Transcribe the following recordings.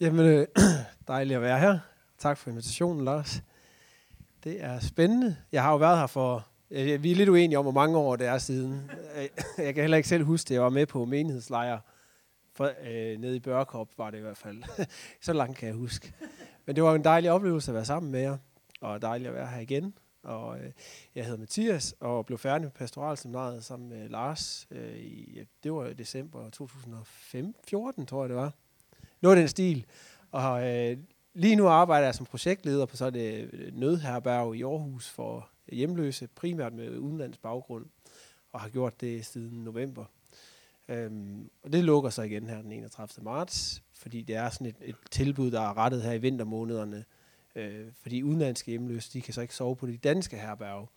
Jamen, øh, dejligt at være her. Tak for invitationen, Lars. Det er spændende. Jeg har jo været her for... Øh, vi er lidt uenige om, hvor mange år det er siden. Øh, jeg kan heller ikke selv huske, at jeg var med på menighedslejr. For, øh, nede i Børkop var det i hvert fald. Så langt kan jeg huske. Men det var en dejlig oplevelse at være sammen med jer. Og dejligt at være her igen. Og øh, jeg hedder Mathias og blev færdig med pastoralseminaret sammen med Lars. Øh, i, det var i december 2014, tror jeg det var. Noget af den stil. Og øh, lige nu arbejder jeg som projektleder på så det øh, nødherberg i Aarhus for hjemløse, primært med udenlands baggrund, og har gjort det siden november. Øhm, og det lukker sig igen her den 31. marts, fordi det er sådan et, et tilbud, der er rettet her i vintermånederne, øh, fordi udenlandske hjemløse, de kan så ikke sove på de danske herberg,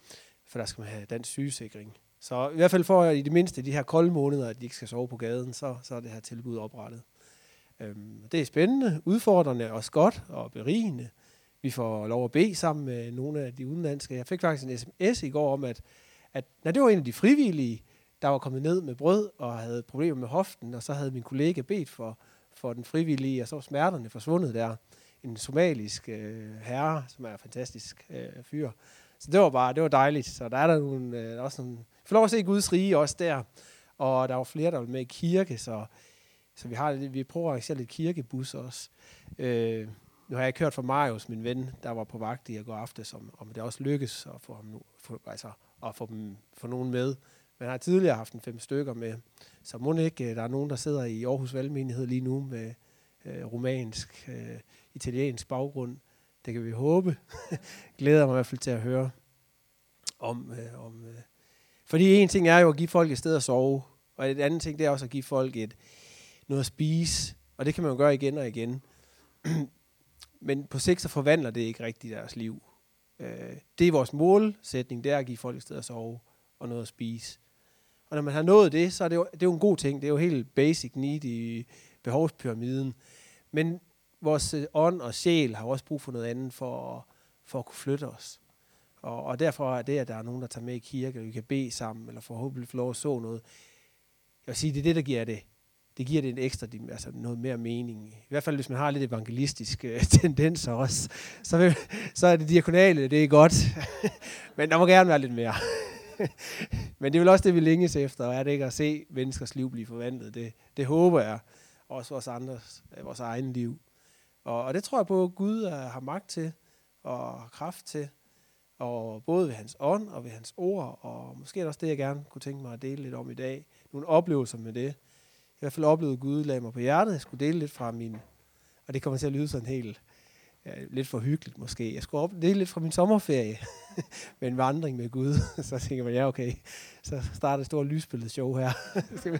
for der skal man have dansk sygesikring. Så i hvert fald for i det mindste de her kolde måneder, at de ikke skal sove på gaden, så, så er det her tilbud oprettet. Øhm, det er spændende, udfordrende, også godt og berigende. Vi får lov at bede sammen med nogle af de udenlandske. Jeg fik faktisk en sms i går om, at, at når det var en af de frivillige, der var kommet ned med brød og havde problemer med hoften, og så havde min kollega bedt for, for den frivillige, og så var smerterne forsvundet der. En somalisk øh, herre, som er en fantastisk øh, fyr. Så det var bare, det var dejligt. Så der er der nogle, øh, også nogle, får lov at se Guds rige også der. Og der var flere, der var med i kirke, så så vi, har, vi prøver at arrangere lidt kirkebus også. Øh, nu har jeg ikke hørt fra Marius, min ven, der var på vagt i at gå aftes, om, om det også lykkes at få, ham nu, for, altså, at få, dem, få nogen med. Men har tidligere haft en fem stykker med. Så må ikke, øh, der er nogen, der sidder i Aarhus Valgmenighed lige nu med øh, romansk, øh, italiensk baggrund. Det kan vi håbe. Glæder mig i hvert fald til at høre om. Øh, om øh. Fordi en ting er jo at give folk et sted at sove, og et andet ting det er også at give folk et, noget at spise, og det kan man jo gøre igen og igen. Men på sigt så forvandler det ikke rigtigt deres liv. Øh, det er vores målsætning, det er at give folk et sted at sove og noget at spise. Og når man har nået det, så er det jo, det er jo en god ting. Det er jo helt basic need i behovspyramiden. Men vores øh, ånd og sjæl har også brug for noget andet for at, for at kunne flytte os. Og, og derfor er det, at der er nogen, der tager med i kirke, og vi kan bede sammen, eller forhåbentlig få lov at så noget. Jeg vil sige, det er det, der giver det det giver det en ekstra, altså noget mere mening. I hvert fald, hvis man har lidt evangelistiske øh, tendenser også, så, vil, så er det diakonale, det er godt. Men der må gerne være lidt mere. Men det er vel også det, vi længes efter, er det ikke at se menneskers liv blive forvandlet. Det, det håber jeg. Også vores andres, øh, vores egen liv. Og, og det tror jeg på, at Gud øh, har magt til og kraft til. Og både ved hans ånd og ved hans ord. Og måske er det også det, jeg gerne kunne tænke mig at dele lidt om i dag. Nogle oplevelser med det i hvert fald oplevede, at Gud lagde mig på hjertet. Jeg skulle dele lidt fra min, og det kommer til at lyde sådan helt, ja, lidt for hyggeligt måske. Jeg skulle op, dele lidt fra min sommerferie med en vandring med Gud. så tænker man, ja okay, så starter et stort lysbilledshow her.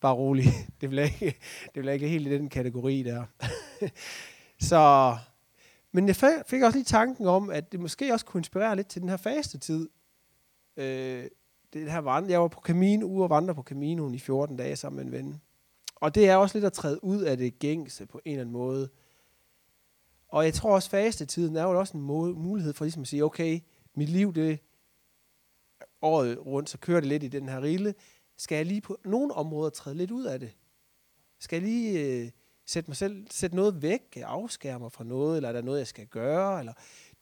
Bare rolig. Det bliver ikke, det bliver ikke helt i den kategori der. så, men jeg fik også lige tanken om, at det måske også kunne inspirere lidt til den her faste tid. Øh, det her vandre. Jeg var på Camino, ude og vandre på Caminoen i 14 dage sammen med en ven. Og det er også lidt at træde ud af det gængse på en eller anden måde. Og jeg tror også, fastetiden er jo også en mulighed for ligesom at sige, okay, mit liv, det året rundt, så kører det lidt i den her rille. Skal jeg lige på nogle områder træde lidt ud af det? Skal jeg lige øh, sætte mig selv, sætte noget væk, afskære mig fra noget, eller er der noget, jeg skal gøre? Eller,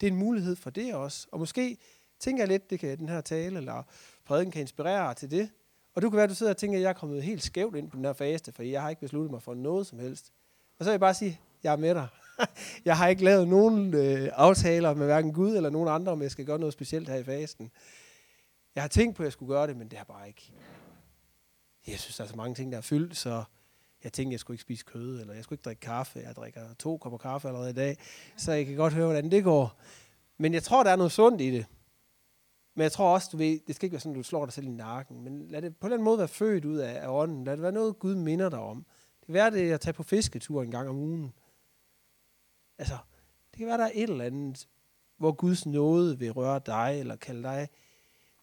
det er en mulighed for det også. Og måske tænker jeg lidt, det kan den her tale, eller prædiken kan inspirere til det. Og du kan være, at du sidder og tænker, at jeg er kommet helt skævt ind på den her faste, for jeg har ikke besluttet mig for noget som helst. Og så vil jeg bare sige, jeg er med dig. jeg har ikke lavet nogen øh, aftaler med hverken Gud eller nogen andre, om jeg skal gøre noget specielt her i fasten. Jeg har tænkt på, at jeg skulle gøre det, men det har bare ikke. Jeg synes, der er så mange ting, der er fyldt, så jeg tænkte, at jeg skulle ikke spise kød, eller jeg skulle ikke drikke kaffe. Jeg drikker to kopper kaffe allerede i dag, så jeg kan godt høre, hvordan det går. Men jeg tror, der er noget sundt i det. Men jeg tror også, du ved, det skal ikke være sådan, at du slår dig selv i nakken, men lad det på den måde være født ud af, af ånden. Lad det være noget, Gud minder dig om. Det kan være, det at tage på fisketur en gang om ugen. Altså, det kan være, der er et eller andet, hvor Guds nåde vil røre dig, eller kalde dig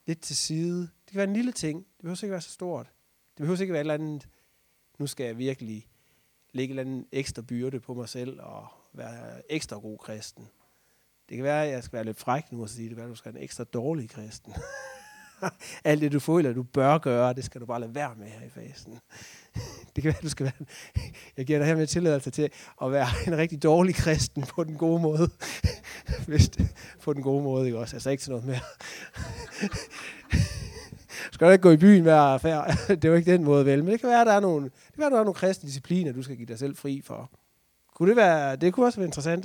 lidt til side. Det kan være en lille ting. Det behøver ikke være så stort. Det behøver ikke være et eller andet, nu skal jeg virkelig lægge en eller ekstra byrde på mig selv, og være ekstra god kristen. Det kan være, at jeg skal være lidt fræk nu og sige, det kan være, at du skal være en ekstra dårlig kristen. Alt det, du føler, du bør gøre, det skal du bare lade være med her i fasen. Det kan være, du skal være... Jeg giver dig her med tilladelse til at være en rigtig dårlig kristen på den gode måde. Hvis det, på den gode måde, ikke også? Altså ikke til noget mere. skal du ikke gå i byen hver affær? Det er jo ikke den måde, vel? Men det kan være, der er nogle, det kan være, der er nogle kristne discipliner, du skal give dig selv fri for. Kunne det være... Det kunne også være interessant.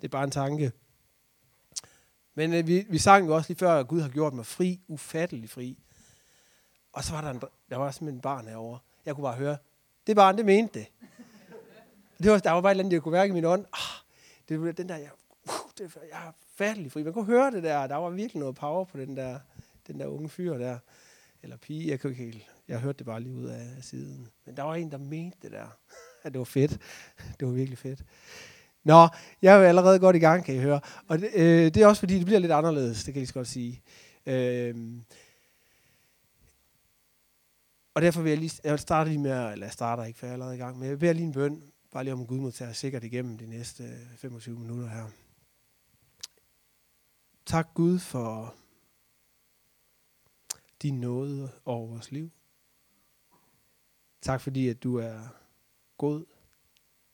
Det er bare en tanke. Men øh, vi, vi sang jo også lige før, at Gud har gjort mig fri, ufattelig fri. Og så var der, en, der var simpelthen en barn herovre. Jeg kunne bare høre, det barn, det mente det. det var, der var bare et eller andet, jeg kunne mærke i min ånd. Ah, det var den der, jeg, uh, det, jeg er fattelig fri. Man kunne høre det der. Der var virkelig noget power på den der, den der unge fyr der. Eller pige, jeg kunne ikke helt. Jeg hørte det bare lige ud af siden. Men der var en, der mente det der. At det var fedt. Det var virkelig fedt. Nå, jeg er jo allerede godt i gang, kan I høre. Og det, øh, det er også fordi, det bliver lidt anderledes, det kan jeg lige så godt sige. Øh, og derfor vil jeg lige, jeg vil starte lige med, eller jeg starter ikke, for jeg er allerede i gang, men jeg beder lige en bøn, bare lige om Gud må tage sikkert igennem de næste 25 minutter her. Tak Gud for din nåde over vores liv. Tak fordi, at du er god.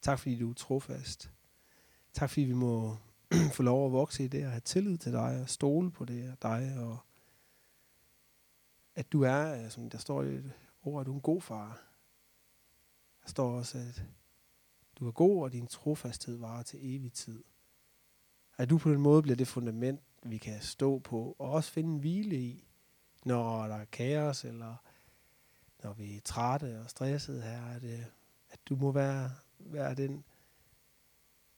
Tak fordi, du er trofast. Tak fordi vi må få lov at vokse i det og have tillid til dig og stole på det og dig og at du er, øh, som der står i et ord, at du er en god far. Der står også, at du er god, og din trofasthed varer til evig tid. At du på den måde bliver det fundament, vi kan stå på, og også finde en hvile i, når der er kaos, eller når vi er trætte og stressede her, at, at du må være, være den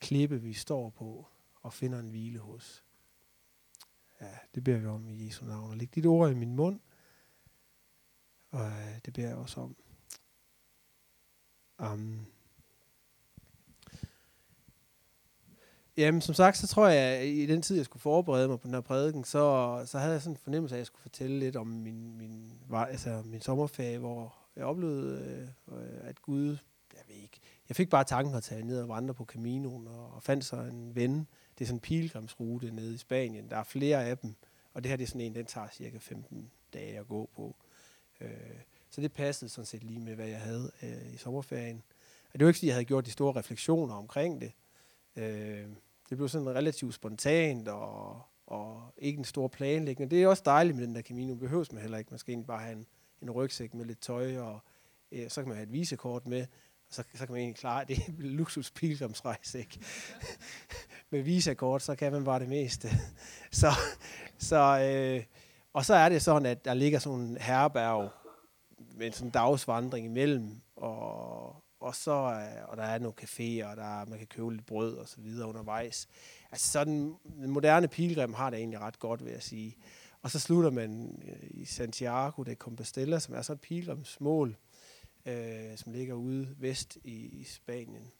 klippe, vi står på og finder en hvile hos. Ja, det beder vi om i Jesu navn. Og læg dit ord i min mund, og øh, det beder jeg også om. Amen. Jamen, som sagt, så tror jeg, at i den tid, jeg skulle forberede mig på den her prædiken, så, så havde jeg sådan en fornemmelse af, at jeg skulle fortælle lidt om min, min, altså min sommerferie, hvor jeg oplevede, øh, at Gud jeg fik bare tanken at tage ned og vandre på Caminoen, og, og fandt så en ven. Det er sådan en pilgrimsrute nede i Spanien. Der er flere af dem, og det her det er sådan en, den tager cirka 15 dage at gå på. Øh, så det passede sådan set lige med, hvad jeg havde øh, i sommerferien. Og det var ikke, fordi jeg havde gjort de store refleksioner omkring det. Øh, det blev sådan relativt spontant, og, og ikke en stor planlægning. Det er også dejligt med den der Camino. Behøves man heller ikke. Man skal egentlig bare have en, en rygsæk med lidt tøj, og øh, så kan man have et visekort med så, så kan man egentlig klare det. luksus pilgrimsrejse, ikke? Med visakort, så kan man bare det meste. så, så, øh, og så er det sådan, at der ligger sådan en herberg med sådan en dagsvandring imellem, og, og så øh, og der er nogle caféer, og der, man kan købe lidt brød og så videre undervejs. Altså sådan, den moderne pilgrim har det egentlig ret godt, vil jeg sige. Og så slutter man øh, i Santiago de Compostela, som er så et pilgrimsmål, øh, som ligger ude vest i, i Spanien.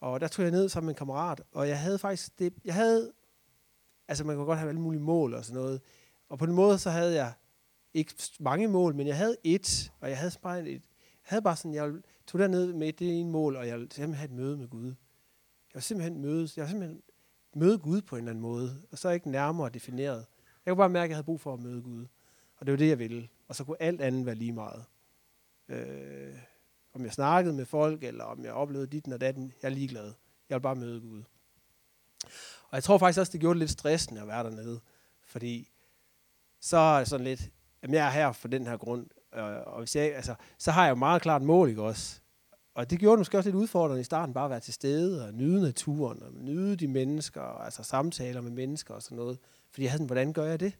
Og der tog jeg ned sammen med en kammerat, og jeg havde faktisk det, jeg havde, altså man kan godt have alle mulige mål og sådan noget, og på den måde så havde jeg ikke mange mål, men jeg havde et, og jeg havde bare et, jeg havde bare sådan, jeg tog derned med det ene mål, og jeg ville simpelthen have et møde med Gud. Jeg var simpelthen mødes, jeg var simpelthen møde Gud på en eller anden måde, og så ikke nærmere defineret. Jeg kunne bare mærke, at jeg havde brug for at møde Gud. Og det var det, jeg ville. Og så kunne alt andet være lige meget. Øh, om jeg snakkede med folk, eller om jeg oplevede dit og datten, jeg er ligeglad. Jeg vil bare møde Gud. Og jeg tror faktisk også, det gjorde det lidt stressende at være dernede. Fordi så er det sådan lidt, at jeg er her for den her grund. Øh, og hvis jeg, altså, så har jeg jo meget klart mål, ikke også? Og det gjorde det måske også lidt udfordrende i starten, bare at være til stede og nyde naturen, og nyde de mennesker, altså samtaler med mennesker og sådan noget. Fordi jeg havde sådan, hvordan gør jeg det?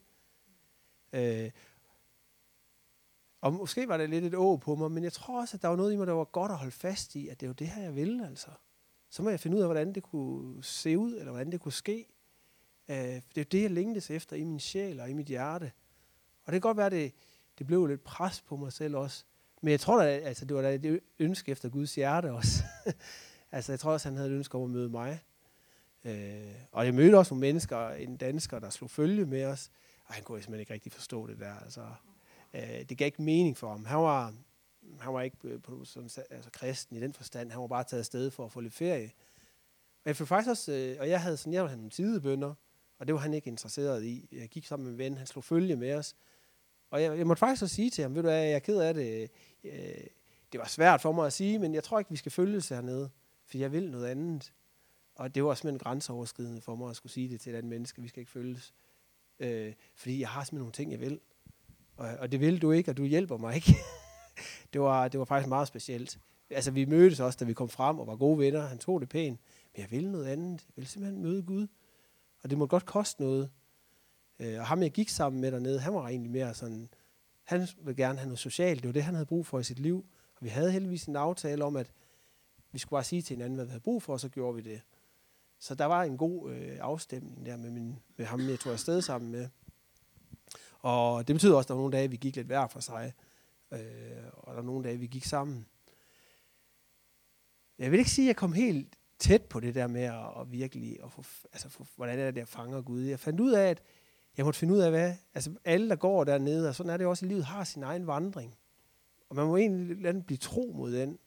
Øh, og måske var det lidt et å på mig, men jeg tror også, at der var noget i mig, der var godt at holde fast i, at det var det her, jeg ville, altså. Så må jeg finde ud af, hvordan det kunne se ud, eller hvordan det kunne ske. Uh, det er jo det, jeg længtes efter i min sjæl og i mit hjerte. Og det kan godt være, at det, det blev lidt pres på mig selv også. Men jeg tror da, altså, det var da et ønske efter Guds hjerte også. altså, jeg tror også, han havde et ønske om at møde mig. Uh, og jeg mødte også nogle mennesker, en dansker, der slog følge med os. Og han kunne simpelthen ikke rigtig forstå det der. Altså, Øh, det gav ikke mening for ham. Han var, han var ikke øh, på sådan, altså, kristen i den forstand. Han var bare taget afsted for at få lidt ferie. Og jeg fik faktisk også, øh, og jeg havde sådan, jeg havde nogle tidebønder, og det var han ikke interesseret i. Jeg gik sammen med en ven, han slog følge med os. Og jeg, jeg måtte faktisk også sige til ham, ved du hvad, jeg er ked af det. Det var svært for mig at sige, men jeg tror ikke, vi skal følges hernede, for jeg vil noget andet. Og det var simpelthen grænseoverskridende for mig at skulle sige det til et andet menneske, vi skal ikke følges. Øh, fordi jeg har simpelthen nogle ting, jeg vil. Og, og det vil du ikke, og du hjælper mig ikke. det, var, det var faktisk meget specielt. Altså, vi mødtes også, da vi kom frem og var gode venner. Han tog det pænt. Men jeg ville noget andet. Jeg ville simpelthen møde Gud. Og det må godt koste noget. Øh, og ham, jeg gik sammen med dernede, han var egentlig mere sådan... Han ville gerne have noget socialt. Det var det, han havde brug for i sit liv. Og vi havde heldigvis en aftale om, at vi skulle bare sige til hinanden, hvad vi havde brug for, og så gjorde vi det. Så der var en god øh, afstemning der med, min, med ham, jeg tog afsted sammen med. Og det betyder også, at der var nogle dage, vi gik lidt hver for sig. Øh, og der var nogle dage, vi gik sammen. Jeg vil ikke sige, at jeg kom helt tæt på det der med at, at virkelig, at få, altså få, hvordan er det, jeg fanger Gud. Jeg fandt ud af, at jeg måtte finde ud af, hvad, altså alle, der går dernede, og sådan er det også i livet, har sin egen vandring. Og man må egentlig blive tro mod den.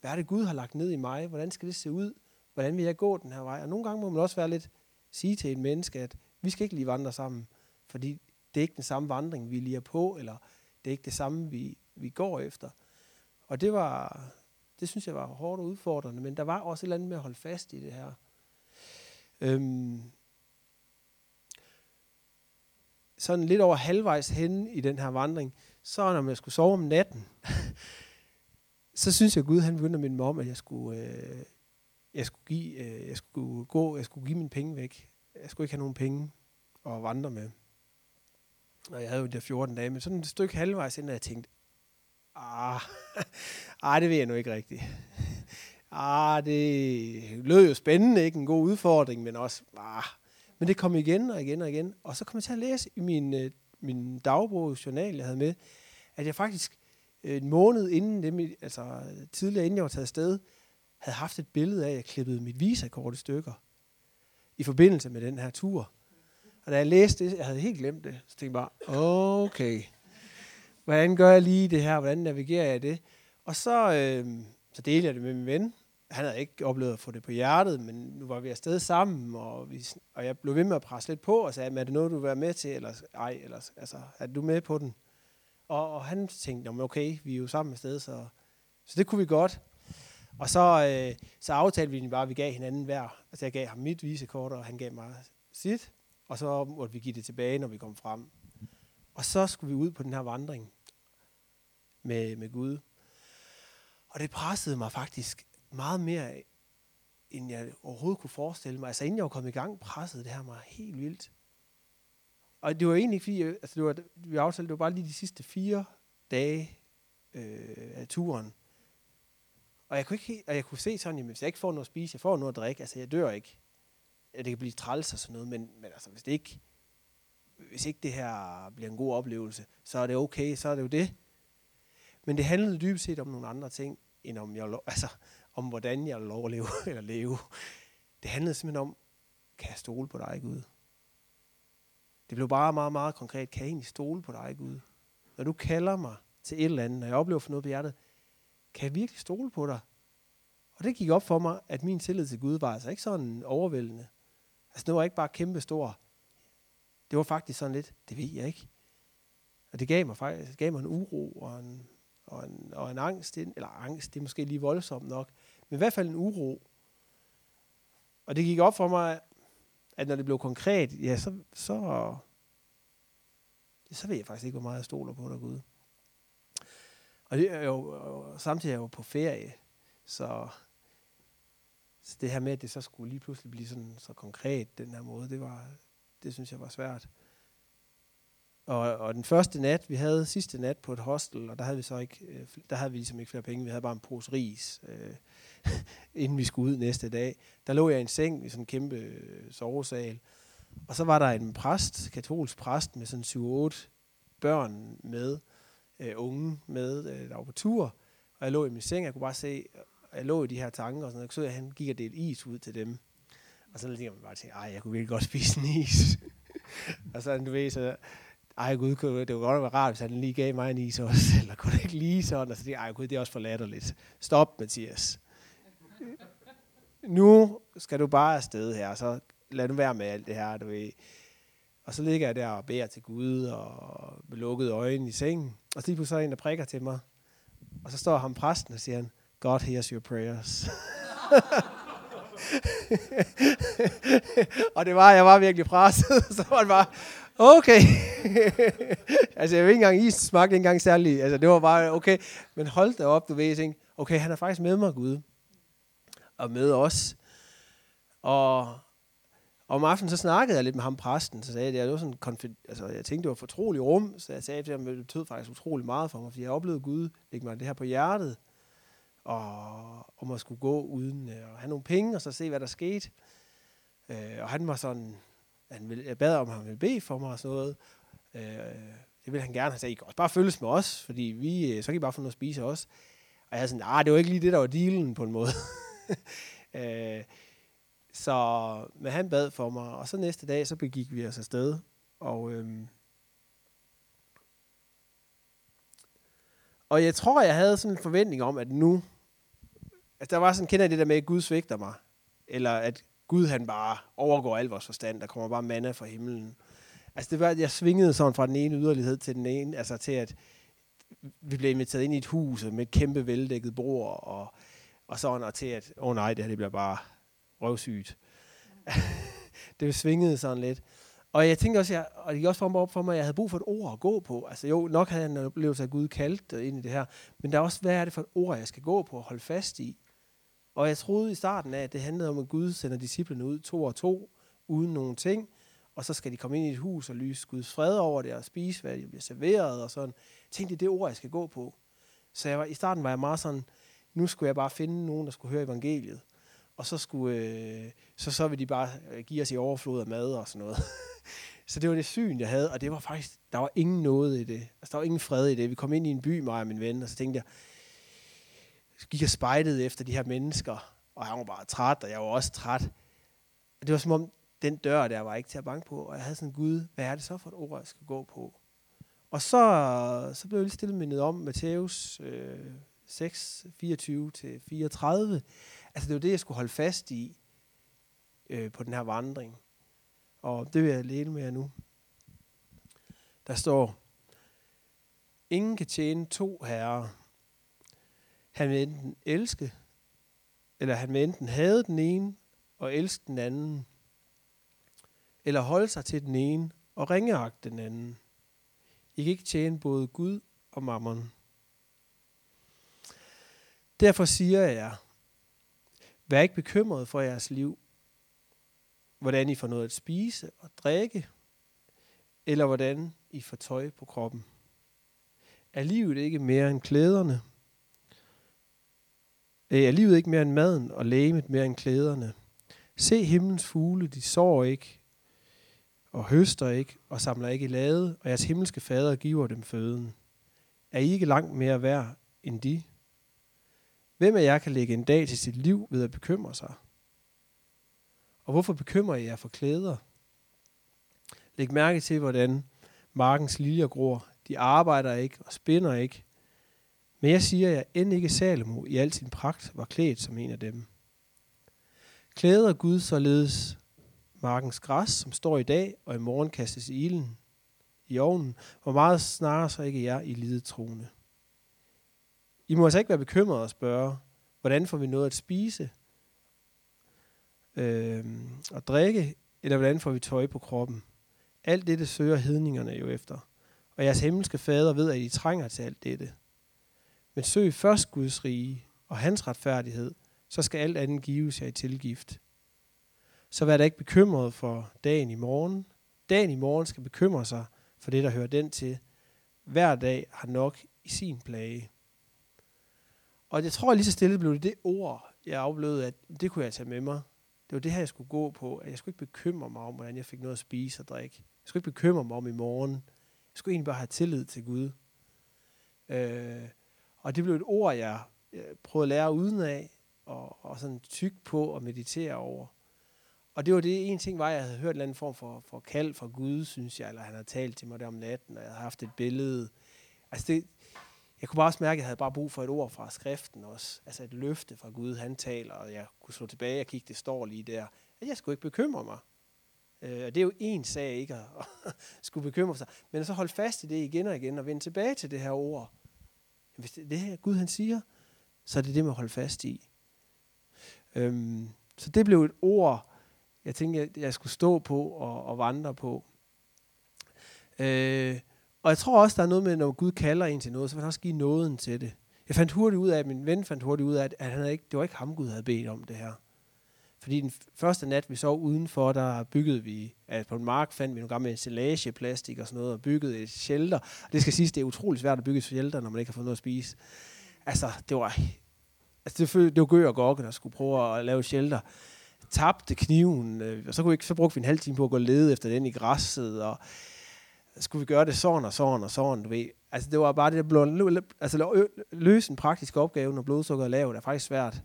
Hvad er det, Gud har lagt ned i mig? Hvordan skal det se ud? Hvordan vil jeg gå den her vej? Og nogle gange må man også være lidt sige til en menneske, at vi skal ikke lige vandre sammen, fordi det er ikke den samme vandring, vi lige er på, eller det er ikke det samme, vi, vi går efter. Og det var, det synes jeg var hårdt og udfordrende, men der var også et eller andet med at holde fast i det her. Øhm, sådan lidt over halvvejs henne i den her vandring, så når jeg skulle sove om natten, så synes jeg, at Gud han begyndte at minde mig om, at jeg skulle, øh, jeg skulle, give, øh, jeg skulle gå, jeg skulle give mine penge væk. Jeg skulle ikke have nogen penge at vandre med. Og jeg havde jo de 14 dage, men sådan et stykke halvvejs inden, jeg tænkte, ah, ah, det ved jeg nu ikke rigtigt. Ah, det lød jo spændende, ikke? En god udfordring, men også, ah. Men det kom igen og igen og igen. Og så kom jeg til at læse i min, øh, min dagbog, journal, jeg havde med, at jeg faktisk øh, en måned inden det, altså tidligere inden jeg var taget afsted, havde haft et billede af, at jeg klippede mit visakort i stykker i forbindelse med den her tur. Og da jeg læste det, jeg havde helt glemt det, så tænkte jeg bare, okay, hvordan gør jeg lige det her, hvordan navigerer jeg det? Og så, øh, så delte jeg det med min ven. Han havde ikke oplevet at få det på hjertet, men nu var vi afsted sammen, og, vi, og jeg blev ved med at presse lidt på og sagde, er det noget, du vil være med til, eller ej, eller, altså, er du med på den? Og, og han tænkte, okay, vi er jo sammen afsted, så, så det kunne vi godt. Og så, øh, så aftalte vi bare, at vi gav hinanden hver. Altså jeg gav ham mit visekort, og han gav mig sit. Og så måtte vi give det tilbage, når vi kom frem. Og så skulle vi ud på den her vandring med, med Gud. Og det pressede mig faktisk meget mere, end jeg overhovedet kunne forestille mig. Altså inden jeg var kommet i gang, pressede det her mig helt vildt. Og det var egentlig ikke fordi, altså det var, vi aftalte, det var bare lige de sidste fire dage øh, af turen. Og jeg kunne, ikke, og jeg kunne se sådan, at hvis jeg ikke får noget at spise, jeg får noget at drikke, altså jeg dør ikke. Det kan blive træls og sådan noget, men, men altså, hvis det ikke, hvis ikke det her bliver en god oplevelse, så er det okay, så er det jo det. Men det handlede dybest set om nogle andre ting, end om, jeg, altså, om hvordan jeg lov at leve eller leve. Det handlede simpelthen om, kan jeg stole på dig, Gud? Det blev bare meget, meget konkret. Kan jeg egentlig stole på dig, Gud? Når du kalder mig til et eller andet, når jeg oplever for noget på hjertet, kan jeg virkelig stole på dig? Og det gik op for mig, at min tillid til Gud var altså ikke sådan overvældende. Altså det var ikke bare kæmpe stor. Det var faktisk sådan lidt, det ved jeg ikke. Og det gav mig faktisk det gav mig en uro og en, og en, og en angst. Eller angst, det er måske lige voldsomt nok. Men i hvert fald en uro. Og det gik op for mig, at når det blev konkret, ja, så, så, så ved jeg faktisk ikke, hvor meget jeg stoler på dig, Gud. Og det er jo, og samtidig er jeg jo på ferie, så, så det her med, at det så skulle lige pludselig blive sådan så konkret den her måde, det var, det synes jeg var svært. Og, og den første nat, vi havde sidste nat på et hostel, og der havde vi så ikke, øh, der havde vi ligesom ikke flere penge, vi havde bare en pose ris, øh, inden vi skulle ud næste dag. Der lå jeg i en seng i sådan en kæmpe øh, sovesal, og så var der en præst, katolsk præst med sådan 7-8 børn med, øh, unge med, øh, der var på tur, og jeg lå i min seng, jeg kunne bare se, jeg lå i de her tanker, og sådan noget, så jeg, han gik og delte is ud til dem. Og så tænkte jeg bare til, ej, jeg kunne virkelig godt spise en is. og så, du ved, så, ej gud, det var godt være rart, hvis han lige gav mig en is også, eller kunne det ikke lige sådan, og så tænkte jeg, ej gud, det er også for latterligt. Stop, Mathias. nu skal du bare afsted her, så lad nu være med alt det her, du ved. Og så ligger jeg der og beder til Gud og med lukkede øjne i sengen. Og så lige pludselig er der en, der prikker til mig. Og så står ham præsten og siger han, God hears your prayers. og det var, jeg var virkelig presset, så var det bare, okay. altså, jeg ved ikke engang, is smagte ikke engang særlig. Altså, det var bare, okay. Men hold da op, du ved, jeg tænkte, okay, han er faktisk med mig, Gud. Og med os. Og, om aftenen, så snakkede jeg lidt med ham præsten, så sagde jeg, det var sådan konfid- altså, jeg tænkte, det var fortrolig rum, så jeg sagde til ham, det betød faktisk utrolig meget for mig, fordi jeg oplevede Gud lægge mig det her på hjertet, og om at skulle gå uden øh, at have nogle penge, og så se, hvad der skete. Øh, og han var sådan, han ville, jeg bad om, at han ville bede for mig og sådan noget. Øh, det ville han gerne. have sagde, I kan også bare følges med os, fordi vi, øh, så kan I bare få noget at spise også. Og jeg er sådan, nej, det var ikke lige det, der var dealen på en måde. øh, så men han bad for mig, og så næste dag, så begik vi os afsted. Og, øhm, og jeg tror, jeg havde sådan en forventning om, at nu, altså der var sådan, kender jeg det der med, at Gud svigter mig. Eller at Gud han bare overgår al vores forstand. Der kommer bare manna fra himlen. Altså det var, at jeg svingede sådan fra den ene yderlighed til den ene. Altså til at vi blev inviteret ind i et hus med et kæmpe veldækket bord. Og, og sådan og til at, åh oh nej, det her det bliver bare røvsygt. det svingede sådan lidt. Og jeg tænkte også, jeg, og det gik også for mig op for mig, at jeg havde brug for et ord at gå på. Altså jo, nok havde jeg en oplevelse af Gud kaldt ind i det her. Men der er også, hvad er det for et ord, jeg skal gå på og holde fast i? Og jeg troede i starten af, at det handlede om, at Gud sender disciplene ud to og to, uden nogen ting. Og så skal de komme ind i et hus og lyse Guds fred over det, og spise, hvad de bliver serveret og sådan. Jeg tænkte, det er det ord, jeg skal gå på. Så jeg var, i starten var jeg meget sådan, nu skulle jeg bare finde nogen, der skulle høre evangeliet. Og så, skulle, øh, så, så ville de bare øh, give os i overflod af mad og sådan noget. så det var det syn, jeg havde, og det var faktisk, der var ingen noget i det. Altså, der var ingen fred i det. Vi kom ind i en by, mig og min ven, og så tænkte jeg, gik jeg spejdet efter de her mennesker, og han var bare træt, og jeg var også træt. Og det var som om, den dør der var ikke til at banke på, og jeg havde sådan, Gud, hvad er det så for et ord, jeg skal gå på? Og så, så blev jeg lige stillet mindet om Matthæus øh, 6, 24-34. Altså det var det, jeg skulle holde fast i øh, på den her vandring. Og det vil jeg læne med jer nu. Der står, ingen kan tjene to herrer. Han vil enten elske, eller han vil enten have den ene og elske den anden, eller holde sig til den ene og ringeagte den anden. I kan ikke tjene både Gud og mammon. Derfor siger jeg, vær ikke bekymret for jeres liv, hvordan I får noget at spise og drikke, eller hvordan I får tøj på kroppen. Er livet ikke mere end klæderne? Øh, er livet ikke mere end maden, og lægemet mere end klæderne? Se himlens fugle, de sår ikke, og høster ikke, og samler ikke i lade, og jeres himmelske fader giver dem føden. Er I ikke langt mere værd end de? Hvem af jer kan lægge en dag til sit liv ved at bekymre sig? Og hvorfor bekymrer I jer for klæder? Læg mærke til, hvordan markens liljer gror. De arbejder ikke og spinder ikke. Men jeg siger jer, end ikke Salomo i al sin pragt var klædt som en af dem. Klæder Gud således markens græs, som står i dag, og i morgen kastes i ilden i ovnen, hvor meget snarere så ikke jer i lidet troende. I må altså ikke være bekymrede og spørge, hvordan får vi noget at spise øh, og drikke, eller hvordan får vi tøj på kroppen. Alt dette søger hedningerne jo efter. Og jeres himmelske fader ved, at I trænger til alt dette. Men søg først Guds rige og hans retfærdighed, så skal alt andet gives jer i tilgift. Så vær da ikke bekymret for dagen i morgen. Dagen i morgen skal bekymre sig for det, der hører den til. Hver dag har nok i sin plage. Og jeg tror lige så stille blev det det ord, jeg oplevede, at det kunne jeg tage med mig. Det var det her, jeg skulle gå på. At jeg skulle ikke bekymre mig om, hvordan jeg fik noget at spise og drikke. Jeg skulle ikke bekymre mig om i morgen. Jeg skulle egentlig bare have tillid til Gud. Øh, og det blev et ord, jeg, prøvede at lære uden af, og, og sådan tyk på og meditere over. Og det var det ene ting var, jeg havde hørt en anden form for, for kald fra Gud, synes jeg, eller han havde talt til mig der om natten, og jeg havde haft et billede. Altså det, jeg kunne bare også mærke, at jeg havde bare brug for et ord fra skriften også. Altså et løfte fra Gud, han taler, og jeg kunne slå tilbage og kigge, det står lige der. At jeg skulle ikke bekymre mig. Øh, og det er jo en sag ikke at skulle bekymre sig. Men så holde fast i det igen og igen og vende tilbage til det her ord. Hvis det er det her Gud han siger, så er det det man holder fast i. Øhm, så det blev et ord, jeg tænkte, jeg, jeg skulle stå på og, og vandre på. Øh, og jeg tror også, der er noget med, når Gud kalder en til noget, så vil han også give nåden til det. Jeg fandt hurtigt ud af, at min ven fandt hurtigt ud af, at han havde ikke, det var ikke ham, Gud havde bedt om det her. Fordi den første nat, vi sov udenfor, der byggede vi, altså på en mark fandt vi nogle gamle ensilageplastik og sådan noget, og byggede et shelter. Og det skal siges, det er utrolig svært at bygge et shelter, når man ikke har fået noget at spise. Altså, det var, altså det, det var Gø og Gokke, der skulle prøve at lave et shelter. Tabte kniven, øh, og så, kunne vi, så brugte vi en halv time på at gå lede efter den i græsset, og skulle vi gøre det sådan og sådan og sådan, du ved. Altså, det var bare det, der blev, altså, løse en praktisk opgave, når blodsukkeret er lavt, er faktisk svært.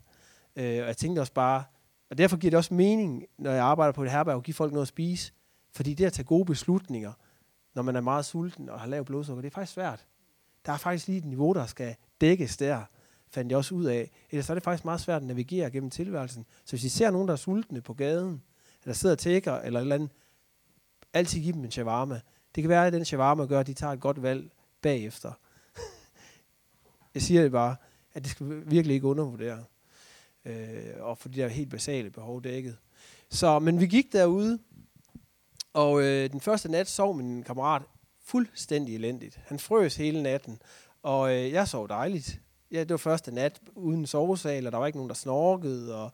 Øh, og jeg tænkte også bare, og derfor giver det også mening, når jeg arbejder på et herberg, at give folk noget at spise. Fordi det at tage gode beslutninger, når man er meget sulten og har lavt blodsukker, det er faktisk svært. Der er faktisk lige et niveau, der skal dækkes der, fandt jeg også ud af. Ellers er det faktisk meget svært at navigere gennem tilværelsen. Så hvis I ser nogen, der er sultne på gaden, eller sidder og tækker, eller et eller andet, altid give dem en shawarma. Det kan være, at den shawarma gør, at de tager et godt valg bagefter. jeg siger det bare, at det skal virkelig ikke undervurdere øh, og få de der helt basale behov dækket. Så, men vi gik derude, og øh, den første nat sov min kammerat fuldstændig elendigt. Han frøs hele natten, og øh, jeg sov dejligt. Ja, det var første nat uden sovesal, og der var ikke nogen, der snorkede, og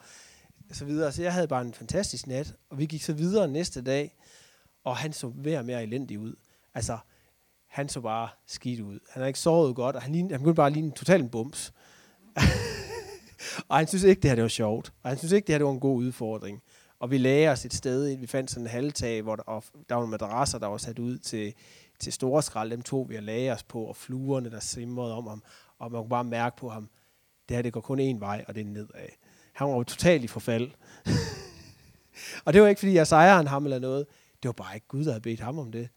så videre. Så jeg havde bare en fantastisk nat, og vi gik så videre næste dag, og han så mere og mere elendig ud. Altså, han så bare skidt ud. Han har ikke sovet godt, og han, lignede, han begyndte bare at ligne totalt en bums. og han synes ikke, det her det var sjovt. Og han synes ikke, det her det var en god udfordring. Og vi lagde os et sted, vi fandt sådan en halvtag, hvor der, og der var madrasser, der var sat ud til, til store skrald. Dem tog vi og lagde os på, og fluerne, der simrede om ham. Og man kunne bare mærke på ham, det her det går kun én vej, og det er nedad. Han var jo totalt i forfald. og det var ikke, fordi jeg sejrede ham eller noget. Det var bare ikke Gud, der havde bedt ham om det.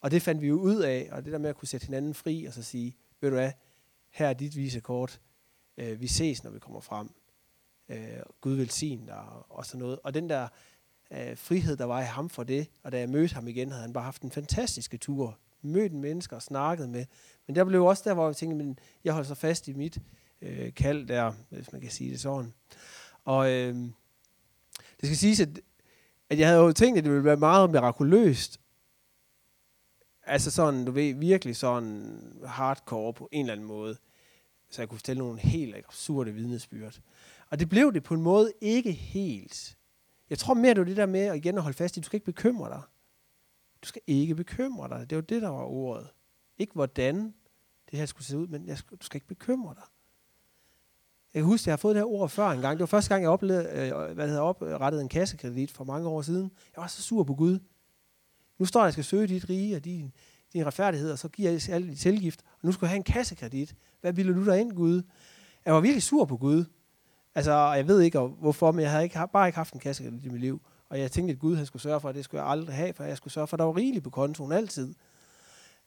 Og det fandt vi jo ud af, og det der med at kunne sætte hinanden fri, og så sige, ved du hvad, her er dit visekort, øh, vi ses, når vi kommer frem. Øh, Gud velsigne dig og sådan noget. Og den der øh, frihed, der var i ham for det, og da jeg mødte ham igen, havde han bare haft en fantastisk tur. Mødt mennesker og snakket med. Men der blev også der, hvor jeg tænkte, men jeg holder så fast i mit øh, kald der, hvis man kan sige det sådan. Og øh, det skal siges, at, at jeg havde jo tænkt, at det ville være meget mirakuløst. Altså sådan, du ved, virkelig sådan hardcore på en eller anden måde så jeg kunne fortælle nogle helt absurde vidnesbyrd. Og det blev det på en måde ikke helt. Jeg tror mere, det var det der med at igen at holde fast i, du skal ikke bekymre dig. Du skal ikke bekymre dig. Det var det, der var ordet. Ikke hvordan det her skulle se ud, men jeg skal, du skal ikke bekymre dig. Jeg kan huske, at jeg har fået det her ord før en gang. Det var første gang, jeg oplevede, øh, hvad hedder, oprettet en kassekredit for mange år siden. Jeg var så sur på Gud. Nu står jeg, at jeg skal søge dit rige og din, din retfærdighed, og så giver jeg alle dit tilgift. Og nu skal jeg have en kassekredit. Hvad ville du der ind, Gud? Jeg var virkelig sur på Gud. Altså, jeg ved ikke hvorfor, men jeg havde ikke, bare ikke haft en kassekredit i mit liv. Og jeg tænkte, at Gud han skulle sørge for, at det skulle jeg aldrig have, for jeg skulle sørge for, at der var rigeligt på kontoen altid.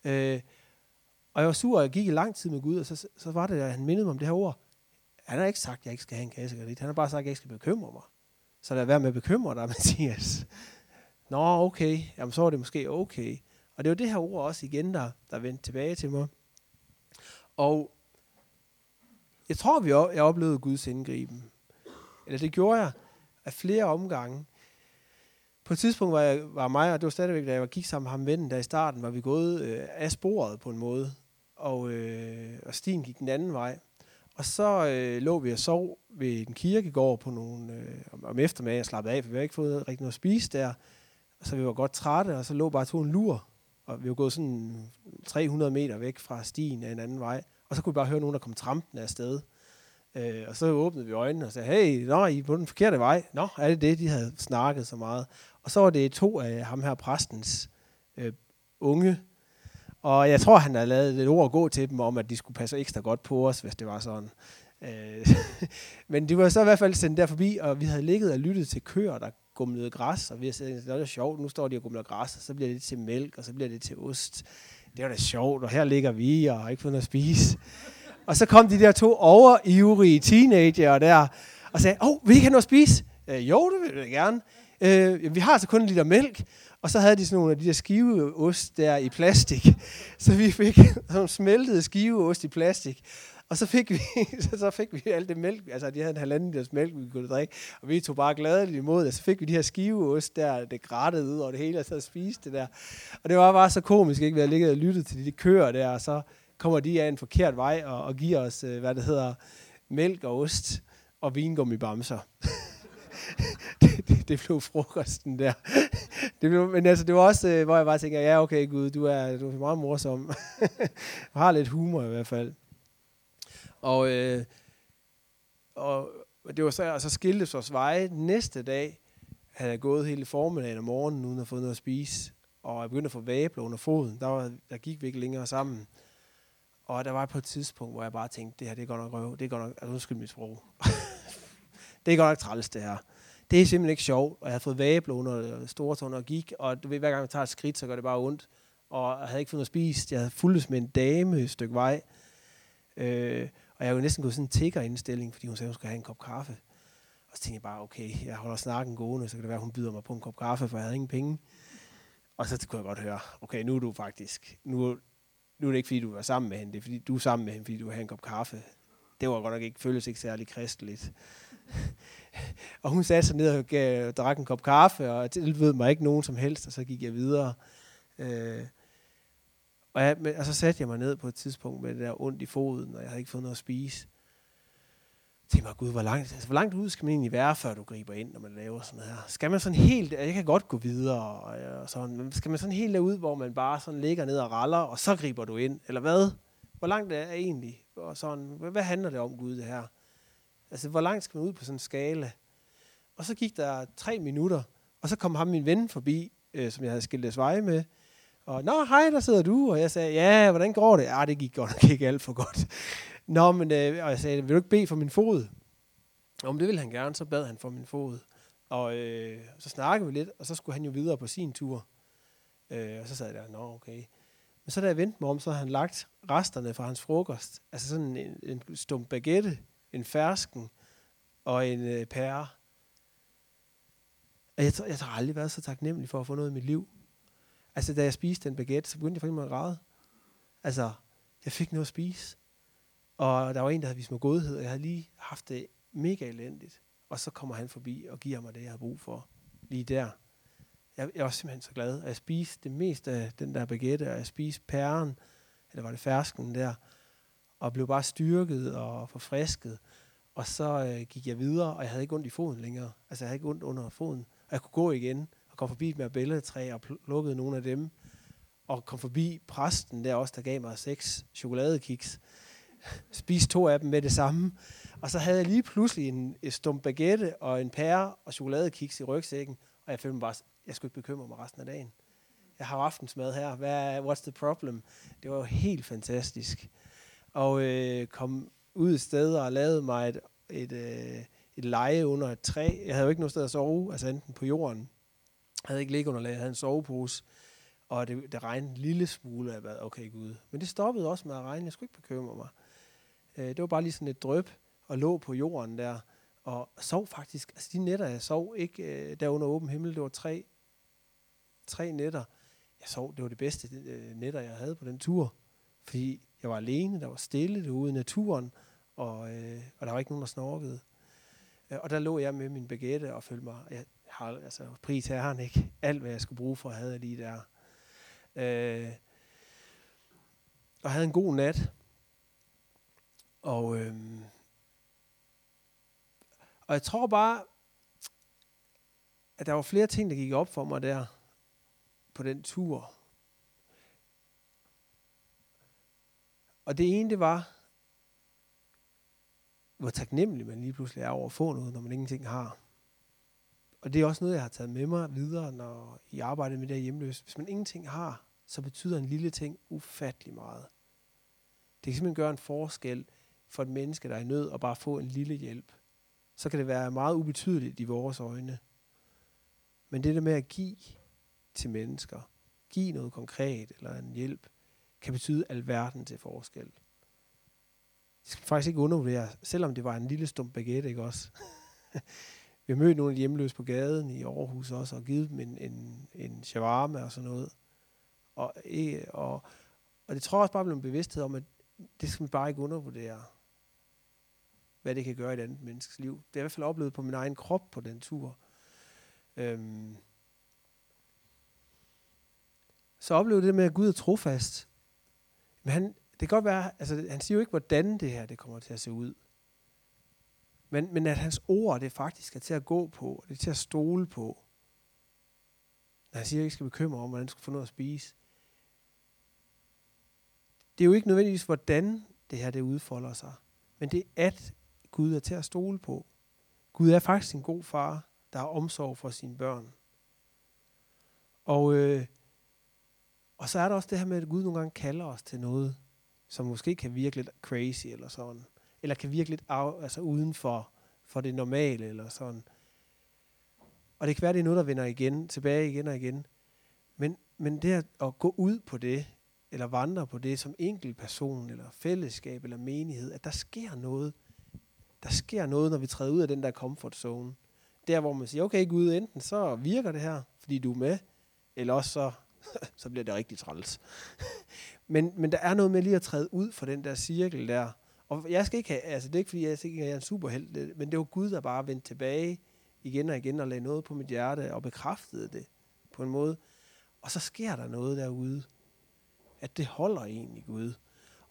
Øh, og jeg var sur, og jeg gik i lang tid med Gud, og så, så var det, at han mindede mig om det her ord. Han har ikke sagt, at jeg ikke skal have en kassekredit. Han har bare sagt, at jeg ikke skal bekymre mig. Så lad være med at bekymre dig, Mathias. Nå, okay. Jamen, så var det måske okay. Og det var det her ord også igen, der, der vendte tilbage til mig. Og jeg tror, vi jeg oplevede Guds indgriben. Eller det gjorde jeg af flere omgange. På et tidspunkt var, jeg, var mig, og det var stadigvæk, da jeg gik sammen med ham vennen der i starten, var vi gået øh, af sporet på en måde. Og, øh, og stien gik den anden vej. Og så øh, lå vi og sov ved en kirkegård på nogle, øh, om eftermiddagen og slappede af, for vi havde ikke fået rigtig noget at spise der. Og så vi var godt trætte, og så lå bare to en lur og vi var gået sådan 300 meter væk fra stien af en anden vej. Og så kunne vi bare høre nogen, der kom trampende afsted. Øh, og så åbnede vi øjnene og sagde, hey, nå, I er på den forkerte vej. Nå, er det det, de havde snakket så meget. Og så var det to af ham her præstens øh, unge. Og jeg tror, han havde lavet et ord at gå til dem om, at de skulle passe ekstra godt på os, hvis det var sådan. Øh, men de var så i hvert fald sendt der forbi, og vi havde ligget og lyttet til køer, der gumlede græs, og vi har sagt, det er sjovt, nu står de og gumler græs, og så bliver det til mælk, og så bliver det til ost. Det var da sjovt, og her ligger vi, og har ikke fået noget at spise. Og så kom de der to overivrige teenager der, og sagde, åh, oh, vil I ikke have noget at spise? Øh, jo, det vil jeg gerne. Øh, vi har altså kun en liter mælk. Og så havde de sådan nogle af de der skiveost der i plastik. Så vi fik sådan smeltet skiveost i plastik. Og så fik vi, så så fik vi alt det mælk, altså de havde en halvanden liters mælk, vi kunne drikke, og vi tog bare gladeligt imod, det. så fik vi de her skiveost der, det grættede ud over det hele, og så spiste det der. Og det var bare så komisk, ikke? Vi havde ligget og lyttet til de køer der, og så kommer de af en forkert vej og, og giver os, øh, hvad det hedder, mælk og ost og vingummibamser. det, det, det blev frokosten der. det blev, men altså, det var også, øh, hvor jeg bare tænker, ja okay Gud, du er, du er meget morsom. du har lidt humor i hvert fald. Og, øh, og det var så, og så skiltes vores veje. Næste dag havde jeg gået hele formiddagen om morgenen, uden at få noget at spise. Og jeg begyndte at få vabler under foden. Der, var, der gik vi ikke længere sammen. Og der var på et tidspunkt, hvor jeg bare tænkte, det her det er godt nok røv. Det er godt nok, altså undskyld mit sprog. det er godt nok træls, det her. Det er simpelthen ikke sjovt. Og jeg havde fået vabler under øh, store og gik. Og du ved, hver gang jeg tager et skridt, så gør det bare ondt. Og jeg havde ikke fået noget at spise. Jeg havde fuldt med en dame et stykke vej. Øh, og jeg jo næsten gået sådan en tigger-indstilling, fordi hun sagde, hun skulle have en kop kaffe. Og så tænkte jeg bare, okay, jeg holder snakken gående, så kan det være, at hun byder mig på en kop kaffe, for jeg havde ingen penge. Og så kunne jeg godt høre, okay, nu er du faktisk, nu, nu er det ikke, fordi du var sammen med hende, det er, fordi du er sammen med hende, fordi du vil have en kop kaffe. Det var godt nok ikke, føles ikke særlig kristeligt. og hun satte sig ned og gav, drak en kop kaffe, og tilbød mig ikke nogen som helst, og så gik jeg videre. Øh, og, jeg, og så satte jeg mig ned på et tidspunkt med det der ondt i foden, og jeg havde ikke fået noget at spise. Jeg tænkte mig, gud, hvor langt, altså, hvor langt ud skal man egentlig være, før du griber ind, når man laver sådan her? Skal man sådan helt, jeg kan godt gå videre, og, og sådan, men skal man sådan helt derud, hvor man bare sådan ligger ned og raller, og så griber du ind, eller hvad? Hvor langt er det egentlig? Og sådan, hvad, hvad handler det om, Gud, det her? Altså, hvor langt skal man ud på sådan en skala? Og så gik der tre minutter, og så kom ham min ven forbi, øh, som jeg havde skilt veje med, og, nå, hej, der sidder du. Og jeg sagde, ja, hvordan går det? Ja, det gik godt nok ikke alt for godt. Nå, men, øh, og jeg sagde, vil du ikke bede for min fod? Om det ville han gerne, så bad han for min fod. Og øh, så snakkede vi lidt, og så skulle han jo videre på sin tur. Øh, og så sagde jeg der, nå, okay. Men så da jeg vendte mig om, så havde han lagt resterne fra hans frokost. Altså sådan en, en stum baguette, en fersken og en øh, pære. Og jeg, jeg har aldrig været så taknemmelig for at få noget i mit liv. Altså, da jeg spiste den baguette, så begyndte jeg faktisk at græde. Altså, jeg fik noget at spise. Og der var en, der havde vist mig godhed, og jeg havde lige haft det mega elendigt. Og så kommer han forbi og giver mig det, jeg har brug for. Lige der. Jeg, jeg var simpelthen så glad. Og jeg spiste det meste af den der baguette, og jeg spiste pæren, eller var det fersken der, og blev bare styrket og forfrisket. Og så øh, gik jeg videre, og jeg havde ikke ondt i foden længere. Altså, jeg havde ikke ondt under foden. Og jeg kunne gå igen kom forbi med mærabelletræ og plukkede nogle af dem, og kom forbi præsten der også, der gav mig seks chokoladekiks. Spiste to af dem med det samme. Og så havde jeg lige pludselig en, et stump baguette og en pære og chokoladekiks i rygsækken, og jeg følte mig bare, jeg skulle ikke bekymre mig resten af dagen. Jeg har aftensmad her. Hvad, what's the problem? Det var jo helt fantastisk. Og øh, kom ud et sted og lavede mig et, et, øh, et leje under et træ. Jeg havde jo ikke noget sted at sove, altså enten på jorden havde ikke liggeunderlag, jeg havde en sovepose, og det, det regnede en lille smule af, okay gud. Men det stoppede også med at regne, jeg skulle ikke bekymre mig. Øh, det var bare lige sådan et drøb, og lå på jorden der, og sov faktisk, altså de nætter, jeg sov ikke øh, der under åben himmel, det var tre, tre nætter. Jeg sov, det var det bedste øh, nætter, jeg havde på den tur, fordi jeg var alene, der var stille derude i naturen, og, øh, og der var ikke nogen, der snorkede. Øh, og der lå jeg med min baguette og følte mig, jeg, har, altså pris han ikke? Alt, hvad jeg skulle bruge for, havde jeg lige der. Øh, og havde en god nat. Og, øh, og jeg tror bare, at der var flere ting, der gik op for mig der på den tur. Og det ene, det var, hvor taknemmelig man lige pludselig er over at få noget, når man ingenting har og det er også noget, jeg har taget med mig videre, når I arbejder med det her hjemløse. Hvis man ingenting har, så betyder en lille ting ufattelig meget. Det kan simpelthen gøre en forskel for et menneske, der er i nød, og bare få en lille hjælp. Så kan det være meget ubetydeligt i vores øjne. Men det der med at give til mennesker, give noget konkret eller en hjælp, kan betyde alverden til forskel. Det skal faktisk ikke undervurdere, selvom det var en lille stump baguette, ikke også? Vi har mødt nogle af de hjemløse på gaden i Aarhus også, og givet dem en, en, en shawarma og sådan noget. Og, e, og, og det tror jeg også bare blev en bevidsthed om, at det skal man bare ikke undervurdere, hvad det kan gøre i et andet menneskes liv. Det har jeg i hvert fald oplevet på min egen krop på den tur. Øhm. Så oplevede det med, at Gud er trofast. Men han, det kan godt være, altså han siger jo ikke, hvordan det her det kommer til at se ud. Men, men at hans ord, det faktisk er til at gå på, og det er til at stole på. Når han siger, at jeg ikke skal bekymre om, hvordan du skal få noget at spise. Det er jo ikke nødvendigvis, hvordan det her det udfolder sig. Men det er, at Gud er til at stole på. Gud er faktisk en god far, der har omsorg for sine børn. Og, øh, og så er der også det her med, at Gud nogle gange kalder os til noget, som måske kan virke lidt crazy eller sådan eller kan virke lidt af, altså uden for, for det normale, eller sådan. Og det kan være, det er noget, der vender igen, tilbage igen og igen. Men, men det at, at gå ud på det, eller vandre på det som enkelt person, eller fællesskab, eller menighed, at der sker noget. Der sker noget, når vi træder ud af den der comfort zone. Der, hvor man siger, okay Gud, enten så virker det her, fordi du er med, eller også så, så bliver det rigtig træls. men, men der er noget med lige at træde ud fra den der cirkel der, og jeg skal ikke have, altså det er ikke fordi, jeg, ikke, er en superheld, øh, men det var Gud, der bare vendte tilbage igen og igen og lagde noget på mit hjerte og bekræftede det på en måde. Og så sker der noget derude, at det holder egentlig Gud.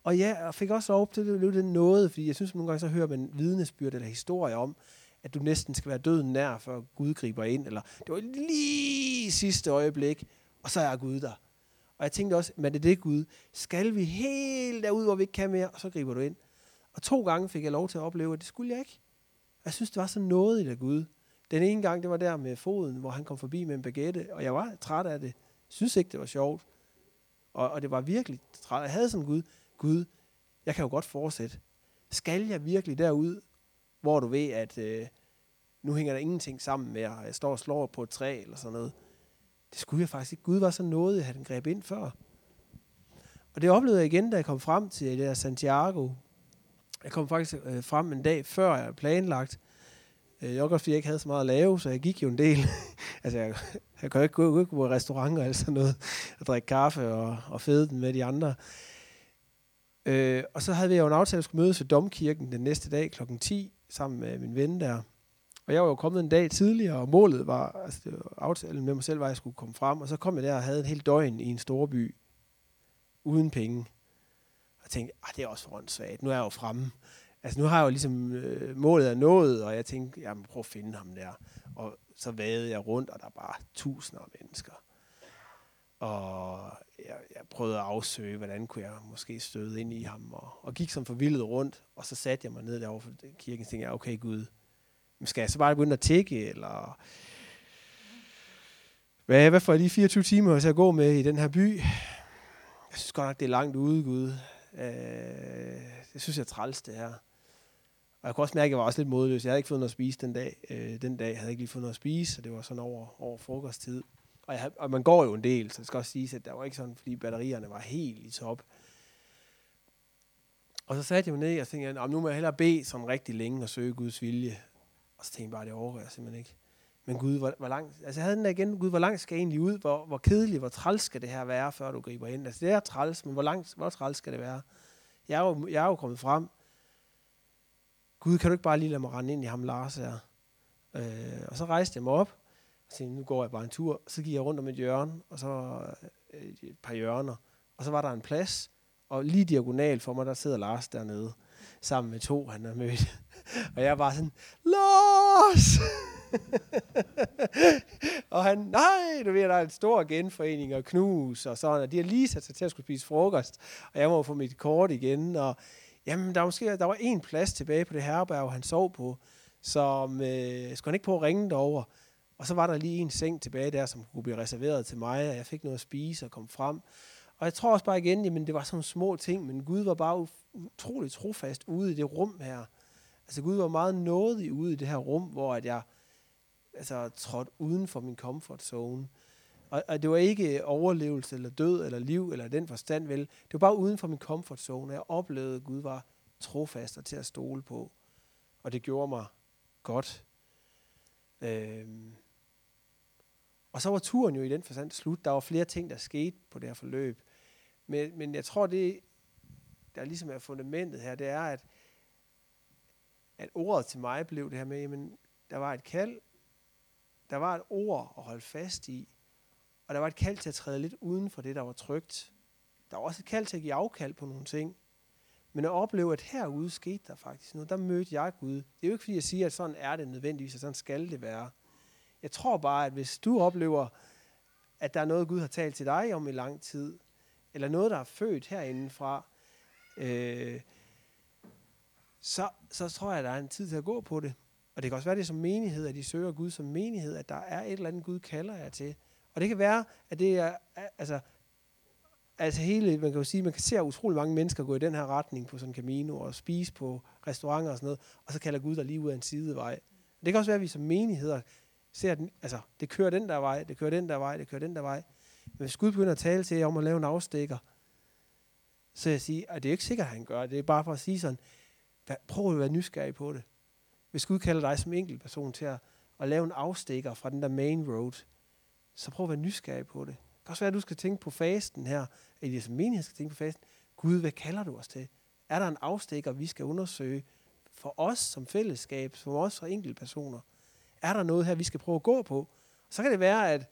Og ja, jeg fik også lov til at løbe den noget, fordi jeg synes nogle gange, så hører man vidnesbyrd eller historie om, at du næsten skal være døden nær, før Gud griber ind, eller det var lige sidste øjeblik, og så er Gud der. Og jeg tænkte også, men det er det Gud, skal vi helt derud, hvor vi ikke kan mere, og så griber du ind. Og to gange fik jeg lov til at opleve, at det skulle jeg ikke. Jeg synes, det var så noget i det Gud. Den ene gang, det var der med foden, hvor han kom forbi med en baguette, og jeg var træt af det. Jeg synes ikke, det var sjovt. Og, og det var virkelig træt. Jeg havde sådan Gud, Gud, jeg kan jo godt fortsætte. Skal jeg virkelig derud, hvor du ved, at øh, nu hænger der ingenting sammen med, at jeg står og slår på et træ eller sådan noget. Det skulle jeg faktisk ikke. Gud var så noget, at han greb ind før. Og det oplevede jeg igen, da jeg kom frem til det der Santiago, jeg kom faktisk øh, frem en dag, før jeg planlagt. Øh, jeg også fordi jeg ikke havde så meget at lave, så jeg gik jo en del. altså, jeg, jeg kan jo ikke gå, gå på restauranter eller sådan noget, og drikke kaffe og, og fede den med de andre. Øh, og så havde vi jo en aftale, at skulle mødes ved Domkirken den næste dag kl. 10, sammen med min ven der. Og jeg var jo kommet en dag tidligere, og målet var, altså det var aftalen med mig selv, var, at jeg skulle komme frem. Og så kom jeg der og havde en hel døgn i en storby, uden penge og tænkte, at ah, det er også for åndssvagt, Nu er jeg jo fremme. Altså nu har jeg jo ligesom øh, målet er nået, og jeg tænkte, jamen prøv at finde ham der. Og så vadede jeg rundt, og der var bare tusinder af mennesker. Og jeg, jeg prøvede at afsøge, hvordan kunne jeg måske støde ind i ham, og, og gik som forvildet rundt, og så satte jeg mig ned derovre for kirken, og tænkte jeg, okay Gud, skal jeg så bare begynde at tække, eller hvad, hvad får jeg lige 24 timer til at gå med i den her by? Jeg synes godt nok, det er langt ude, Gud. Øh, det synes jeg er træls, det her. Og jeg kunne også mærke, at jeg var også lidt modløs. Jeg havde ikke fået noget at spise den dag. Øh, den dag havde jeg ikke lige fået noget at spise, så det var sådan over, over frokosttid. Og, jeg, og man går jo en del, så det skal også siges, at der var ikke sådan, fordi batterierne var helt i top. Og så satte jeg mig ned og tænkte, at nu må jeg hellere bede sådan rigtig længe og søge Guds vilje. Og så tænkte jeg bare, det overgår jeg simpelthen ikke. Men Gud, hvor, hvor langt, altså jeg havde den der igen, Gud, hvor langt skal jeg egentlig ud? Hvor, hvor kedeligt, hvor træls skal det her være, før du griber ind? Altså det er træls, men hvor langt, hvor træls skal det være? Jeg er jo, jeg er jo kommet frem. Gud, kan du ikke bare lige lade mig rende ind i ham, Lars her? Øh, og så rejste jeg mig op, og tænkte, nu går jeg bare en tur. Så gik jeg rundt om et hjørne, og så øh, et par hjørner. Og så var der en plads, og lige diagonal for mig, der sidder Lars dernede, sammen med to, han har mødt. og jeg var sådan, Lars! og han, nej, du ved, der er en stor genforening og knus og sådan, og de har lige sat sig til at skulle spise frokost, og jeg må få mit kort igen, og jamen, der var måske, der var en plads tilbage på det herberg, han sov på, som øh, skulle han ikke på at ringe derover. Og så var der lige en seng tilbage der, som kunne blive reserveret til mig, og jeg fik noget at spise og kom frem. Og jeg tror også bare igen, jamen det var sådan små ting, men Gud var bare utroligt trofast ude i det rum her. Altså Gud var meget nådig ude i det her rum, hvor at jeg altså, trådt uden for min comfort zone. Og, og det var ikke overlevelse eller død eller liv eller den forstand vel. Det var bare uden for min comfort zone. Jeg oplevede, at Gud var trofast og til at stole på. Og det gjorde mig godt. Øhm. Og så var turen jo i den forstand slut. Der var flere ting, der skete på det her forløb. Men, men jeg tror, det, der ligesom er fundamentet her, det er, at, at ordet til mig blev det her med, jamen, der var et kald, der var et ord at holde fast i, og der var et kald til at træde lidt uden for det, der var trygt. Der var også et kald til at give afkald på nogle ting. Men at opleve, at herude skete der faktisk noget, der mødte jeg Gud. Det er jo ikke fordi, jeg siger, at sådan er det nødvendigvis, og sådan skal det være. Jeg tror bare, at hvis du oplever, at der er noget, Gud har talt til dig om i lang tid, eller noget, der er født herindefra, øh, så, så tror jeg, at der er en tid til at gå på det. Og det kan også være, det som menighed, at de søger Gud som menighed, at der er et eller andet, Gud kalder jer til. Og det kan være, at det er, altså, altså hele, man kan jo sige, man kan se utrolig mange mennesker gå i den her retning på sådan en Camino og spise på restauranter og sådan noget, og så kalder Gud dig lige ud af en sidevej. Det kan også være, at vi som menigheder ser, at altså, det kører den der vej, det kører den der vej, det kører den der vej. Men hvis Gud begynder at tale til jer om at lave en afstikker, så jeg siger, at det er ikke sikkert, at han gør det. er bare for at sige sådan, prøv at være nysgerrig på det. Hvis Gud kalder dig som enkelt person til at, at lave en afstikker fra den der main road, så prøv at være nysgerrig på det. Det kan også være, at du skal tænke på fasten her, eller I som menighed skal tænke på fasten. Gud, hvad kalder du os til? Er der en afstikker, vi skal undersøge for os som fællesskab, for os som enkelte personer? Er der noget her, vi skal prøve at gå på? Så kan det være, at,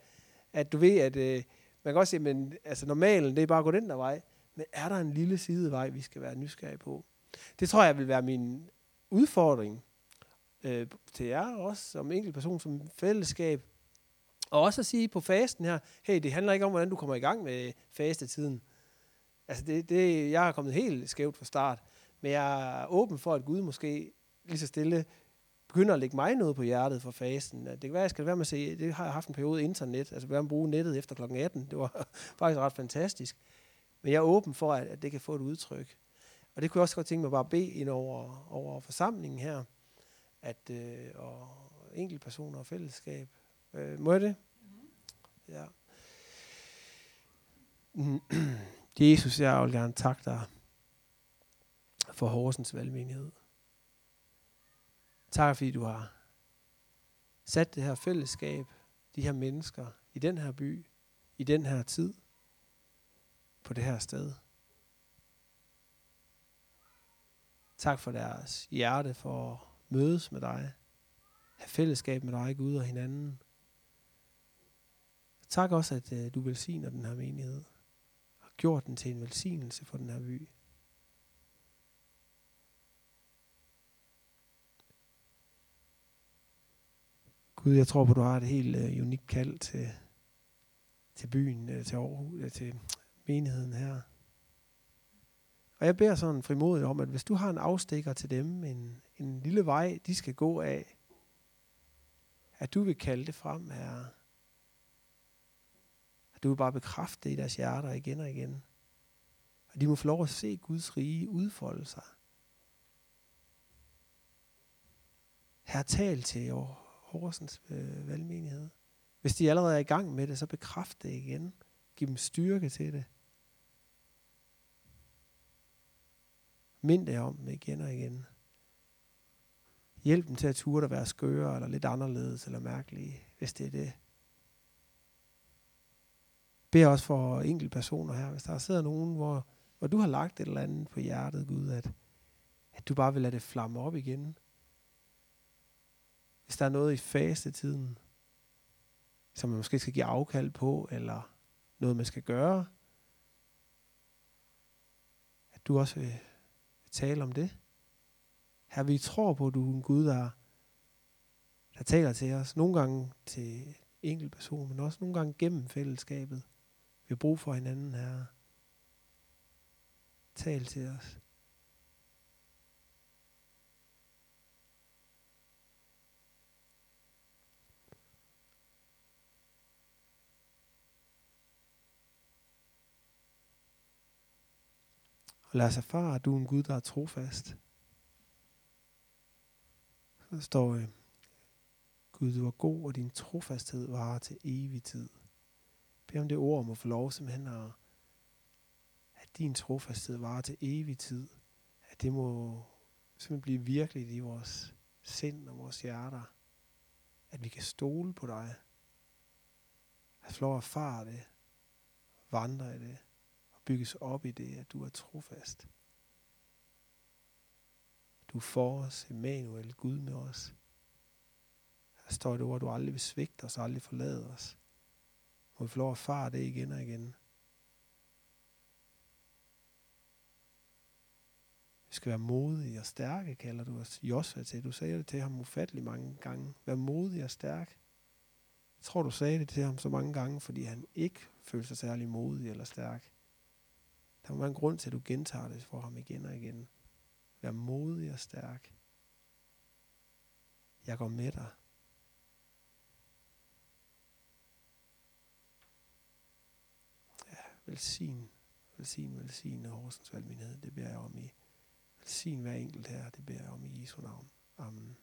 at du ved, at øh, man kan også sige, men altså normalen, det er bare at gå den der vej. Men er der en lille sidevej, vi skal være nysgerrige på? Det tror jeg vil være min udfordring øh, til jer også, som enkelt person, som fællesskab. Og også at sige på fasten her, hey, det handler ikke om, hvordan du kommer i gang med fastetiden. Altså, det, det, jeg har kommet helt skævt fra start, men jeg er åben for, at Gud måske lige så stille begynder at lægge mig noget på hjertet for fasten. Det kan være, jeg skal være med at se, det har jeg haft en periode internet, altså være med at bruge nettet efter kl. 18. Det var faktisk ret fantastisk. Men jeg er åben for, at, at det kan få et udtryk. Og det kunne jeg også godt tænke mig bare at bede ind over, over forsamlingen her, at, øh, og enkelte personer og fællesskab. Øh, må jeg det? Mm-hmm. Ja. Jesus, jeg vil gerne takke dig for Horsens valgmenighed. Tak fordi du har sat det her fællesskab, de her mennesker i den her by, i den her tid, på det her sted. Tak for deres hjerte for mødes med dig, have fællesskab med dig, Gud og hinanden. Tak også, at øh, du velsigner den her menighed, og gjort den til en velsignelse for den her by. Gud, jeg tror på, at du har et helt øh, unikt kald til, til byen, øh, til Aarhus, øh, til menigheden her. Og jeg beder sådan frimodigt om, at hvis du har en afstikker til dem, en, en lille vej, de skal gå af, at du vil kalde det frem, her. At du vil bare bekræfte det i deres hjerter igen og igen. Og de må få lov at se Guds rige udfolde sig. Her tal til Horsens øh, valgmenighed. Hvis de allerede er i gang med det, så bekræft det igen. Giv dem styrke til det. Mind dig om dem igen og igen. Hjælp dem til at turde at være skøre, eller lidt anderledes, eller mærkelige, hvis det er det. Bed også for enkelte personer her, hvis der sidder nogen, hvor, hvor du har lagt et eller andet på hjertet, Gud, at, at du bare vil lade det flamme op igen. Hvis der er noget i fastetiden, som man måske skal give afkald på, eller noget, man skal gøre, at du også vil tale om det. Her vi tror på, at du er en Gud, der, der taler til os. Nogle gange til enkelt person, men også nogle gange gennem fællesskabet. Vi har brug for hinanden her. Tal til os. Lad os erfare, at du er en Gud, der er trofast. Der står, øh, Gud, du er god, og din trofasthed varer til evig tid. Bed om det ord må få lov simpelthen at, at din trofasthed varer til evig tid. At det må simpelthen blive virkeligt i vores sind og vores hjerter. At vi kan stole på dig. At få lov at erfare det, vandre i det, bygges op i det, at du er trofast. Du er for os, Emmanuel, Gud med os. Der står et ord, at du aldrig vil svigte os, aldrig forlade os. Må vi få lov at erfare det igen og igen. Vi skal være modige og stærke, kalder du os Josva til. Du sagde det til ham ufattelig mange gange. Vær modig og stærk. Jeg tror, du sagde det til ham så mange gange, fordi han ikke følte sig særlig modig eller stærk. Der må være en grund til, at du gentager det for ham igen og igen. Vær modig og stærk. Jeg går med dig. Ja, velsign, velsign, velsign Horsens valgmenighed. Det beder jeg om i. Velsign hver enkelt her. Det beder jeg om i Jesu navn. Amen.